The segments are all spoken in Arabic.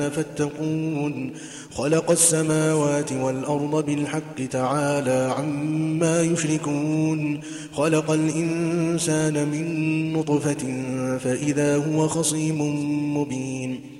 أنا فاتقون. خلق السماوات والأرض بالحق تعالى عما يشركون. خلق الإنسان من نطفة فإذا هو خصيم مبين.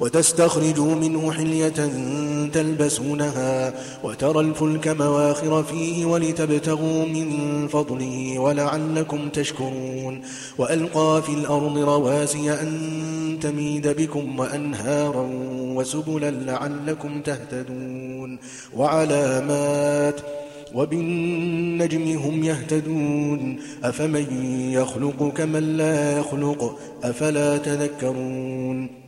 وتستخرجوا منه حلية تلبسونها وترى الفلك مواخر فيه ولتبتغوا من فضله ولعلكم تشكرون وألقى في الأرض رواسي أن تميد بكم وأنهارا وسبلا لعلكم تهتدون وعلامات وبالنجم هم يهتدون أفمن يخلق كمن لا يخلق أفلا تذكرون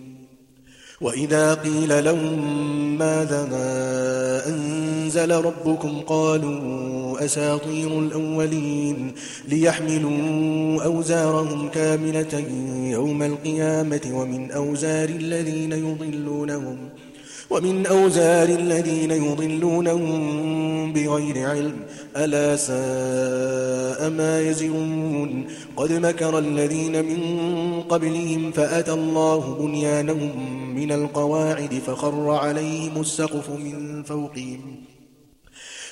وإذا قيل لهم ماذا أنزل ربكم قالوا أساطير الأولين ليحملوا أوزارهم كاملة يوم القيامة ومن أوزار الذين يضلونهم ومن أوزار الذين يضلونهم بغير علم ألا ساء ما يزرون. قد مكر الذين من قبلهم فأتى الله بنيانهم من القواعد فخر عليهم السقف من فوقهم.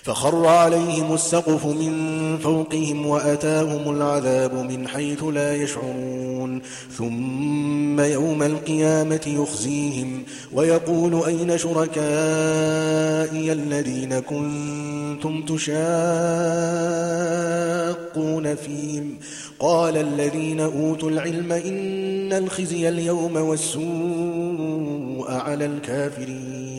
فخر عليهم السقف من فوقهم وأتاهم العذاب من حيث لا يشعرون. ثم يوم القيامة يخزيهم ويقول أين شركائي الذين كنتم تشاقون فيهم؟ قال الذين أوتوا العلم إن الخزي اليوم والسوء على الكافرين.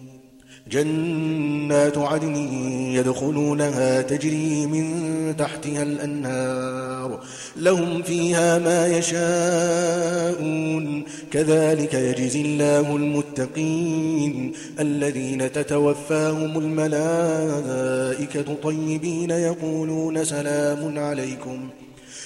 جنات عدن يدخلونها تجري من تحتها الأنهار لهم فيها ما يشاءون كذلك يجزي الله المتقين الذين تتوفاهم الملائكة طيبين يقولون سلام عليكم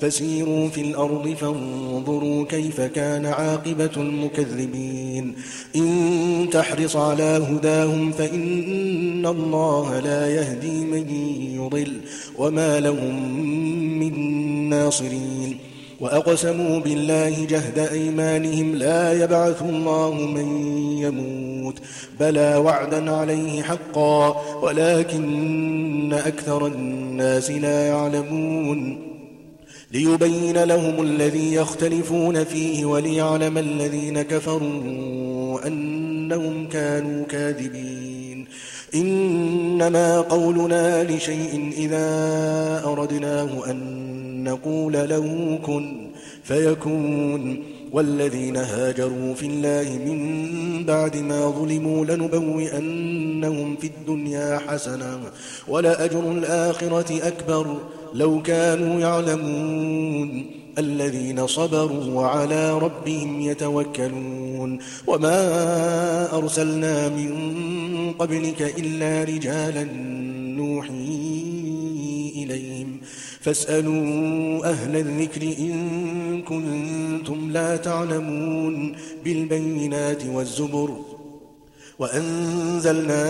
فسيروا في الأرض فانظروا كيف كان عاقبة المكذبين. إن تحرص على هداهم فإن الله لا يهدي من يضل وما لهم من ناصرين. وأقسموا بالله جهد أيمانهم لا يبعث الله من يموت. بلى وعدا عليه حقا ولكن أكثر الناس لا يعلمون. ليبين لهم الذي يختلفون فيه وليعلم الذين كفروا أنهم كانوا كاذبين. إنما قولنا لشيء إذا أردناه أن نقول له كن فيكون. والذين هاجروا في الله من بعد ما ظلموا لنبوئنهم في الدنيا حسنة ولأجر الآخرة أكبر. لو كانوا يعلمون الذين صبروا وعلى ربهم يتوكلون وما أرسلنا من قبلك إلا رجالا نوحي إليهم. فاسألوا أهل الذكر إن كنتم لا تعلمون بالبينات والزبر وأنزلنا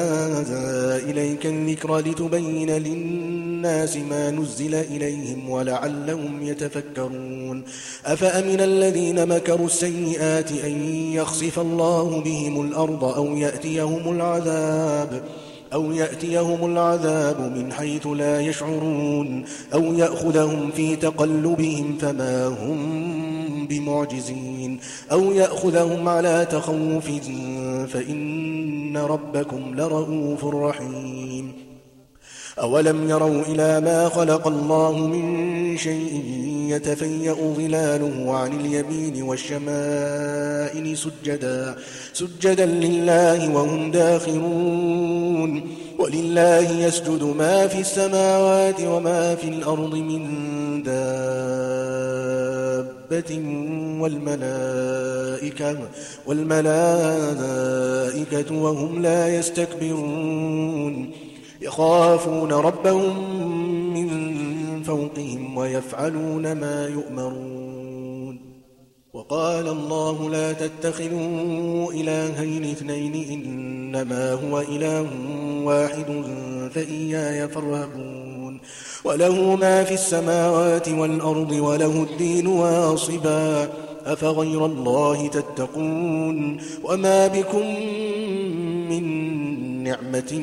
إليك الذكر لتبين للناس ما نزل إليهم ولعلهم يتفكرون. أفأمن الذين مكروا السيئات أن يخسف الله بهم الأرض أو يأتيهم العذاب أو يأتيهم العذاب من حيث لا يشعرون أو يأخذهم في تقلبهم فما هم بمعجزين أو يأخذهم على تخوف فإن ربكم لرؤوف رحيم أولم يروا إلى ما خلق الله من شيء يتفيأ ظلاله عن اليمين والشمائل سجدا سجدا لله وهم داخرون. ولله يسجد ما في السماوات وما في الأرض من دابة والملائكة والملائكة وهم لا يستكبرون. يخافون ربهم من فوقهم ويفعلون ما يؤمرون. وقال الله لا تتخذوا إلهين اثنين إنما هو إله واحد فإياي فارهبون. وله ما في السماوات والأرض وله الدين واصبا. أفغير الله تتقون؟ وما بكم من نعمة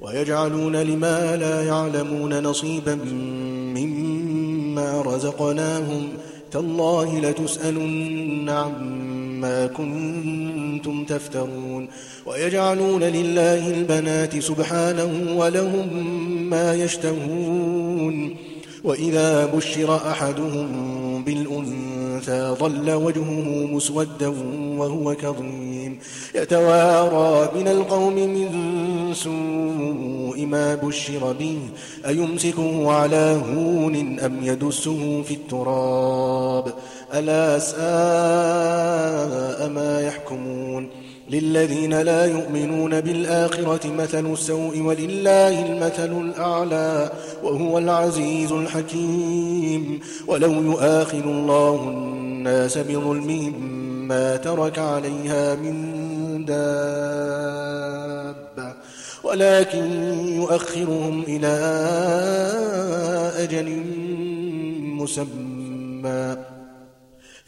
ويجعلون لما لا يعلمون نصيبا مما رزقناهم تالله لتسألن عما كنتم تفترون ويجعلون لله البنات سبحانه ولهم ما يشتهون وإذا بشر أحدهم بالأنثى ظل وجهه مسودا وهو كظيم يتوارى من القوم من سوء ما بشر به. أيمسكه على هون أم يدسه في التراب؟ ألا ساء ما يحكمون؟ للذين لا يؤمنون بالآخرة مثل السوء ولله المثل الأعلى وهو العزيز الحكيم. ولو يؤاخذ الله الناس بظلمهم ما ترك عليها من دابة. ولكن يؤخرهم إلى أجل مسمى.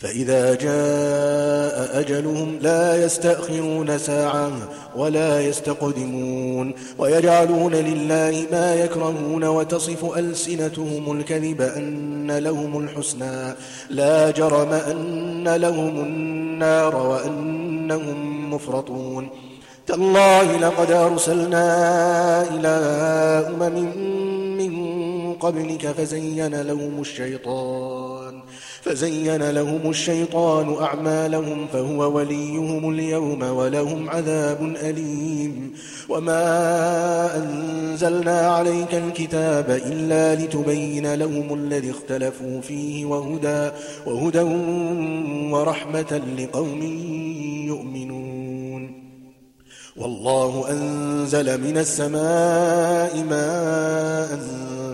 فإذا جاء أجلهم لا يستأخرون ساعة ولا يستقدمون ويجعلون لله ما يكرهون وتصف ألسنتهم الكذب أن لهم الحسنى لا جرم أن لهم النار وأنهم مفرطون تالله لقد أرسلنا إلى أمم من قبلك فزين لهم الشيطان فزين لهم الشيطان أعمالهم فهو وليهم اليوم ولهم عذاب أليم وما أنزلنا عليك الكتاب إلا لتبين لهم الذي اختلفوا فيه وهدى, وهدى ورحمة لقوم يؤمنون والله أنزل من السماء ماء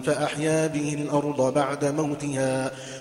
فأحيا به الأرض بعد موتها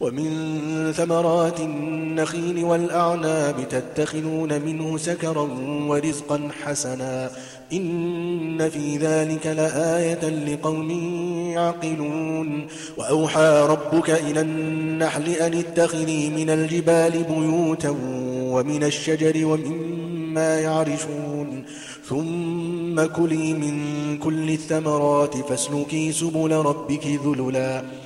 ومن ثمرات النخيل والأعناب تتخذون منه سكرا ورزقا حسنا. إن في ذلك لآية لقوم يعقلون. وأوحى ربك إلى النحل أن اتخذي من الجبال بيوتا ومن الشجر ومما يعرشون. ثم كلي من كل الثمرات فاسلكي سبل ربك ذللا.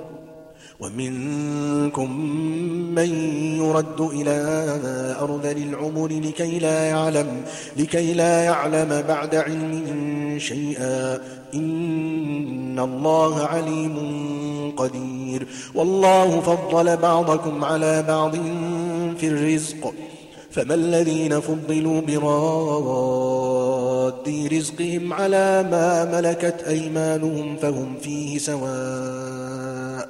ومنكم من يرد إلى أرض العمر لكي لا يعلم لكي لا يعلم بعد علم شيئا. إن الله عليم قدير. والله فضل بعضكم على بعض في الرزق. فما الذين فضلوا براد رزقهم على ما ملكت أيمانهم فهم فيه سواء.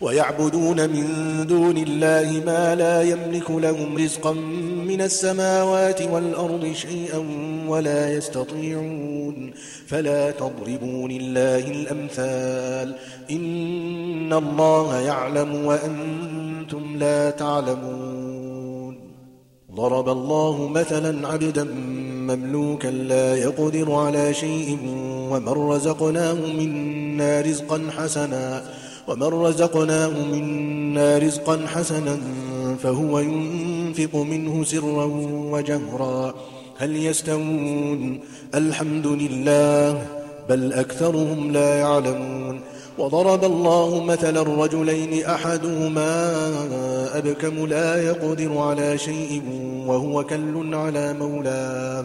ويعبدون من دون الله ما لا يملك لهم رزقا من السماوات والأرض شيئا ولا يستطيعون. فلا تضربوا لله الأمثال. إن الله يعلم وأنتم لا تعلمون. ضرب الله مثلا عبدا مملوكا لا يقدر على شيء ومن رزقناه منا رزقا حسنا. ومن رزقناه منا رزقا حسنا فهو ينفق منه سرا وجهرا. هل يستوون؟ الحمد لله بل أكثرهم لا يعلمون. وضرب الله مثلا الرجلين أحدهما أبكم لا يقدر على شيء وهو كل على مولاه.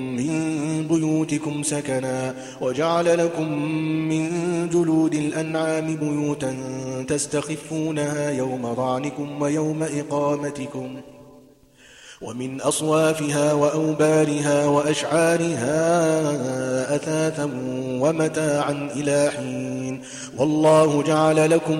بيوتكم سكنا وجعل لكم من جلود الأنعام بيوتا تستخفونها يوم ضعنكم ويوم إقامتكم ومن أصوافها وأوبارها وأشعارها أثاثا ومتاعا إلى حين والله جعل لكم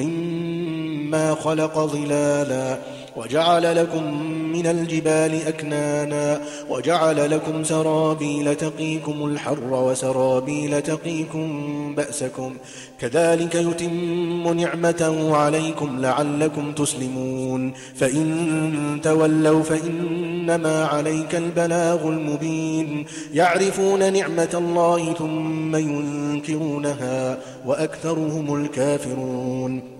مما خلق ظلالا وجعل لكم من الجبال أكنانا وجعل لكم سرابيل تقيكم الحر وسرابيل تقيكم بأسكم كذلك يتم نعمته عليكم لعلكم تسلمون فإن تولوا فإنما عليك البلاغ المبين يعرفون نعمة الله ثم ينكرونها وأكثرهم الكافرون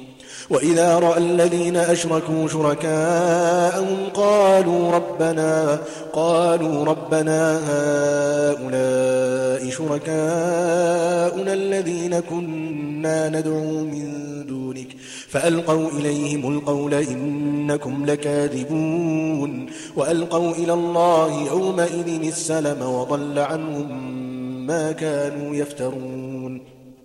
وإذا رأى الذين أشركوا شركاءهم قالوا ربنا قالوا ربنا هؤلاء شركاؤنا الذين كنا ندعو من دونك. فألقوا إليهم القول إنكم لكاذبون. وألقوا إلى الله يومئذ السلم وضل عنهم ما كانوا يفترون.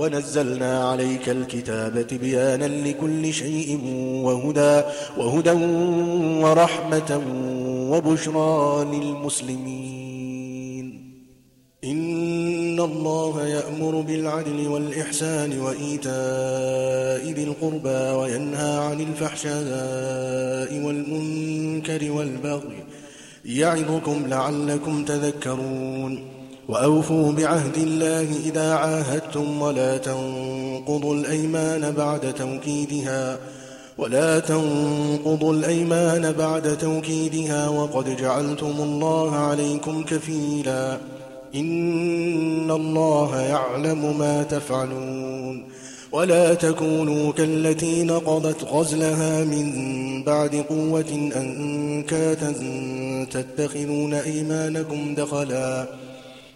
ونزلنا عليك الكتاب تبيانا لكل شيء وهدى وهدى ورحمة وبشرى للمسلمين. إن الله يأمر بالعدل والإحسان وإيتاء ذي القربى وينهى عن الفحشاء والمنكر والبغي يعظكم لعلكم تذكرون. وأوفوا بعهد الله إذا عاهدتم ولا تنقضوا الأيمان بعد توكيدها ولا تنقضوا الأيمان بعد توكيدها وقد جعلتم الله عليكم كفيلا إن الله يعلم ما تفعلون ولا تكونوا كالتي نقضت غزلها من بعد قوة أنكاتا تتخذون أيمانكم دخلاً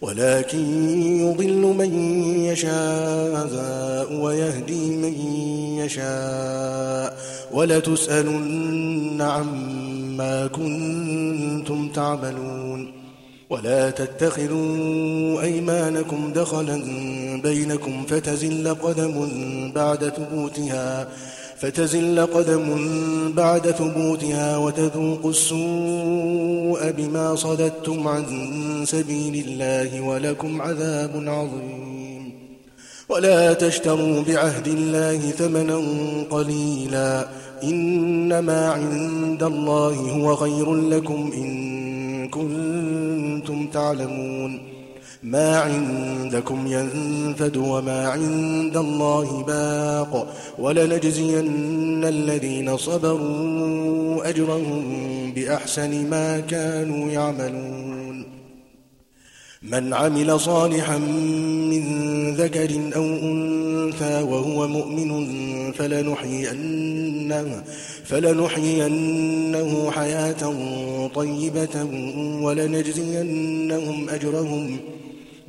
ولكن يضل من يشاء ويهدي من يشاء. ولتسألن عما كنتم تعملون. ولا تتخذوا أيمانكم دخلا بينكم فتزل قدم بعد ثبوتها. فتزل قدم بعد ثبوتها وتذوقوا السوء بما صددتم عن سبيل الله ولكم عذاب عظيم. ولا تشتروا بعهد الله ثمنا قليلا. إنما عند الله هو خير لكم إن كنتم تعلمون. ما عندكم ينفد وما عند الله باق ولنجزين الذين صبروا أجرهم بأحسن ما كانوا يعملون. من عمل صالحا من ذكر أو أنثى وهو مؤمن فلنحيينه, فلنحيينه حياة طيبة ولنجزينهم أجرهم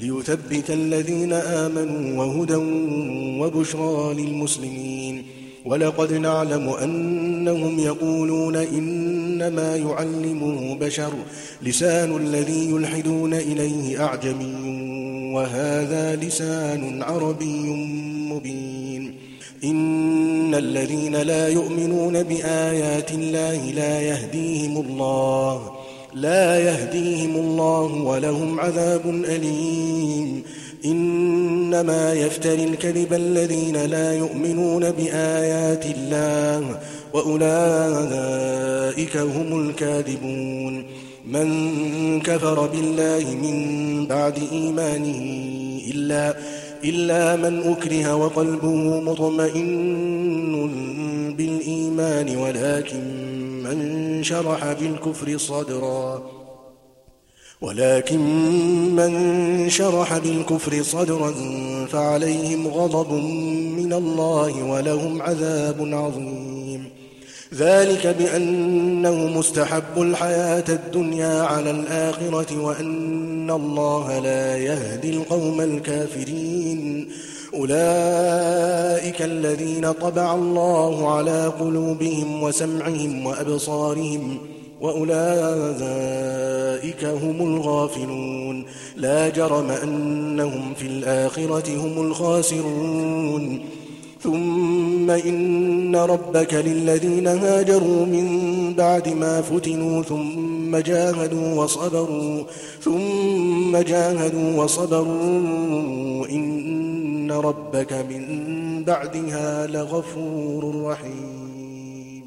ليثبت الذين آمنوا وهدى وبشرى للمسلمين. ولقد نعلم أنهم يقولون إنما يعلمه بشر لسان الذي يلحدون إليه أعجمي وهذا لسان عربي مبين. إن الذين لا يؤمنون بآيات الله لا يهديهم الله. لا يهديهم الله ولهم عذاب أليم. إنما يفتري الكذب الذين لا يؤمنون بآيات الله وأولئك هم الكاذبون. من كفر بالله من بعد إيمانه إلا إلا من أكره وقلبه مطمئن بالإيمان ولكن من شرح بالكفر صدرا. ولكن من شرح بالكفر صدرا فعليهم غضب من الله ولهم عذاب عظيم. ذلك بأنه مستحب الحياة الدنيا على الآخرة وأن الله لا يهدي القوم الكافرين. أولئك الذين طبع الله على قلوبهم وسمعهم وأبصارهم وأولئك هم الغافلون. لا جرم أنهم في الآخرة هم الخاسرون. ثم إن ربك للذين هاجروا من بعد ما فتنوا ثم جاهدوا وصبروا ثم جاهدوا وصبروا. إن ربك من بعدها لغفور رحيم.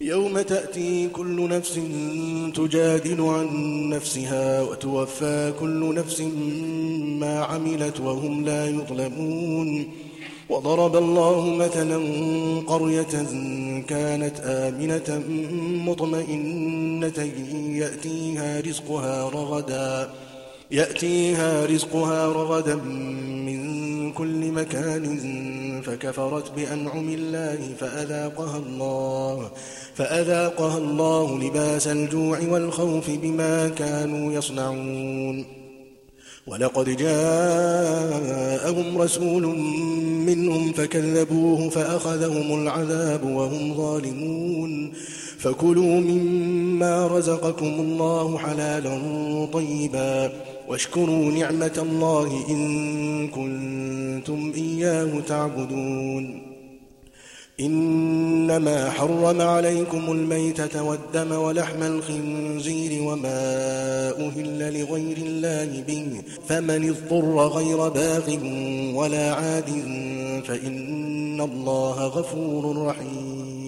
يوم تأتي كل نفس تجادل عن نفسها وتوفى كل نفس ما عملت وهم لا يظلمون. وضرب الله مثلا قرية كانت آمنة مطمئنة يأتيها رزقها رغدا. يأتيها رزقها رغدا من كل مكان فكفرت بأنعم الله فأذاقها الله فأذاقها الله لباس الجوع والخوف بما كانوا يصنعون. ولقد جاءهم رسول منهم فكذبوه فأخذهم العذاب وهم ظالمون. فكلوا مما رزقكم الله حلالا طيبا. واشكروا نعمة الله إن كنتم إياه تعبدون. إنما حرم عليكم الميتة والدم ولحم الخنزير وما أهل لغير الله به. فمن اضطر غير باغ ولا عاد فإن الله غفور رحيم.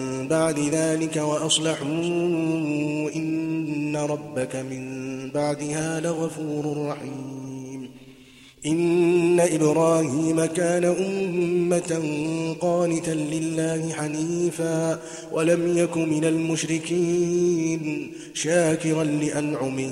بعد ذلك وأصلحوا إن ربك من بعدها لغفور رحيم. إن إبراهيم كان أمة قانتا لله حنيفا ولم يك من المشركين شاكرا لأنعمه.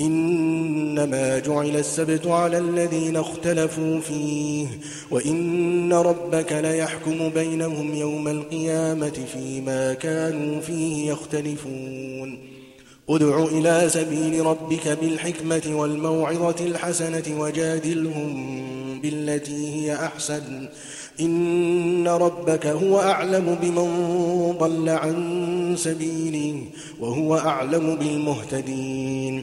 إنما جعل السبت على الذين اختلفوا فيه وإن ربك ليحكم بينهم يوم القيامة فيما كانوا فيه يختلفون. ادع إلى سبيل ربك بالحكمة والموعظة الحسنة وجادلهم بالتي هي أحسن. إن ربك هو أعلم بمن ضل عن سبيله وهو أعلم بالمهتدين.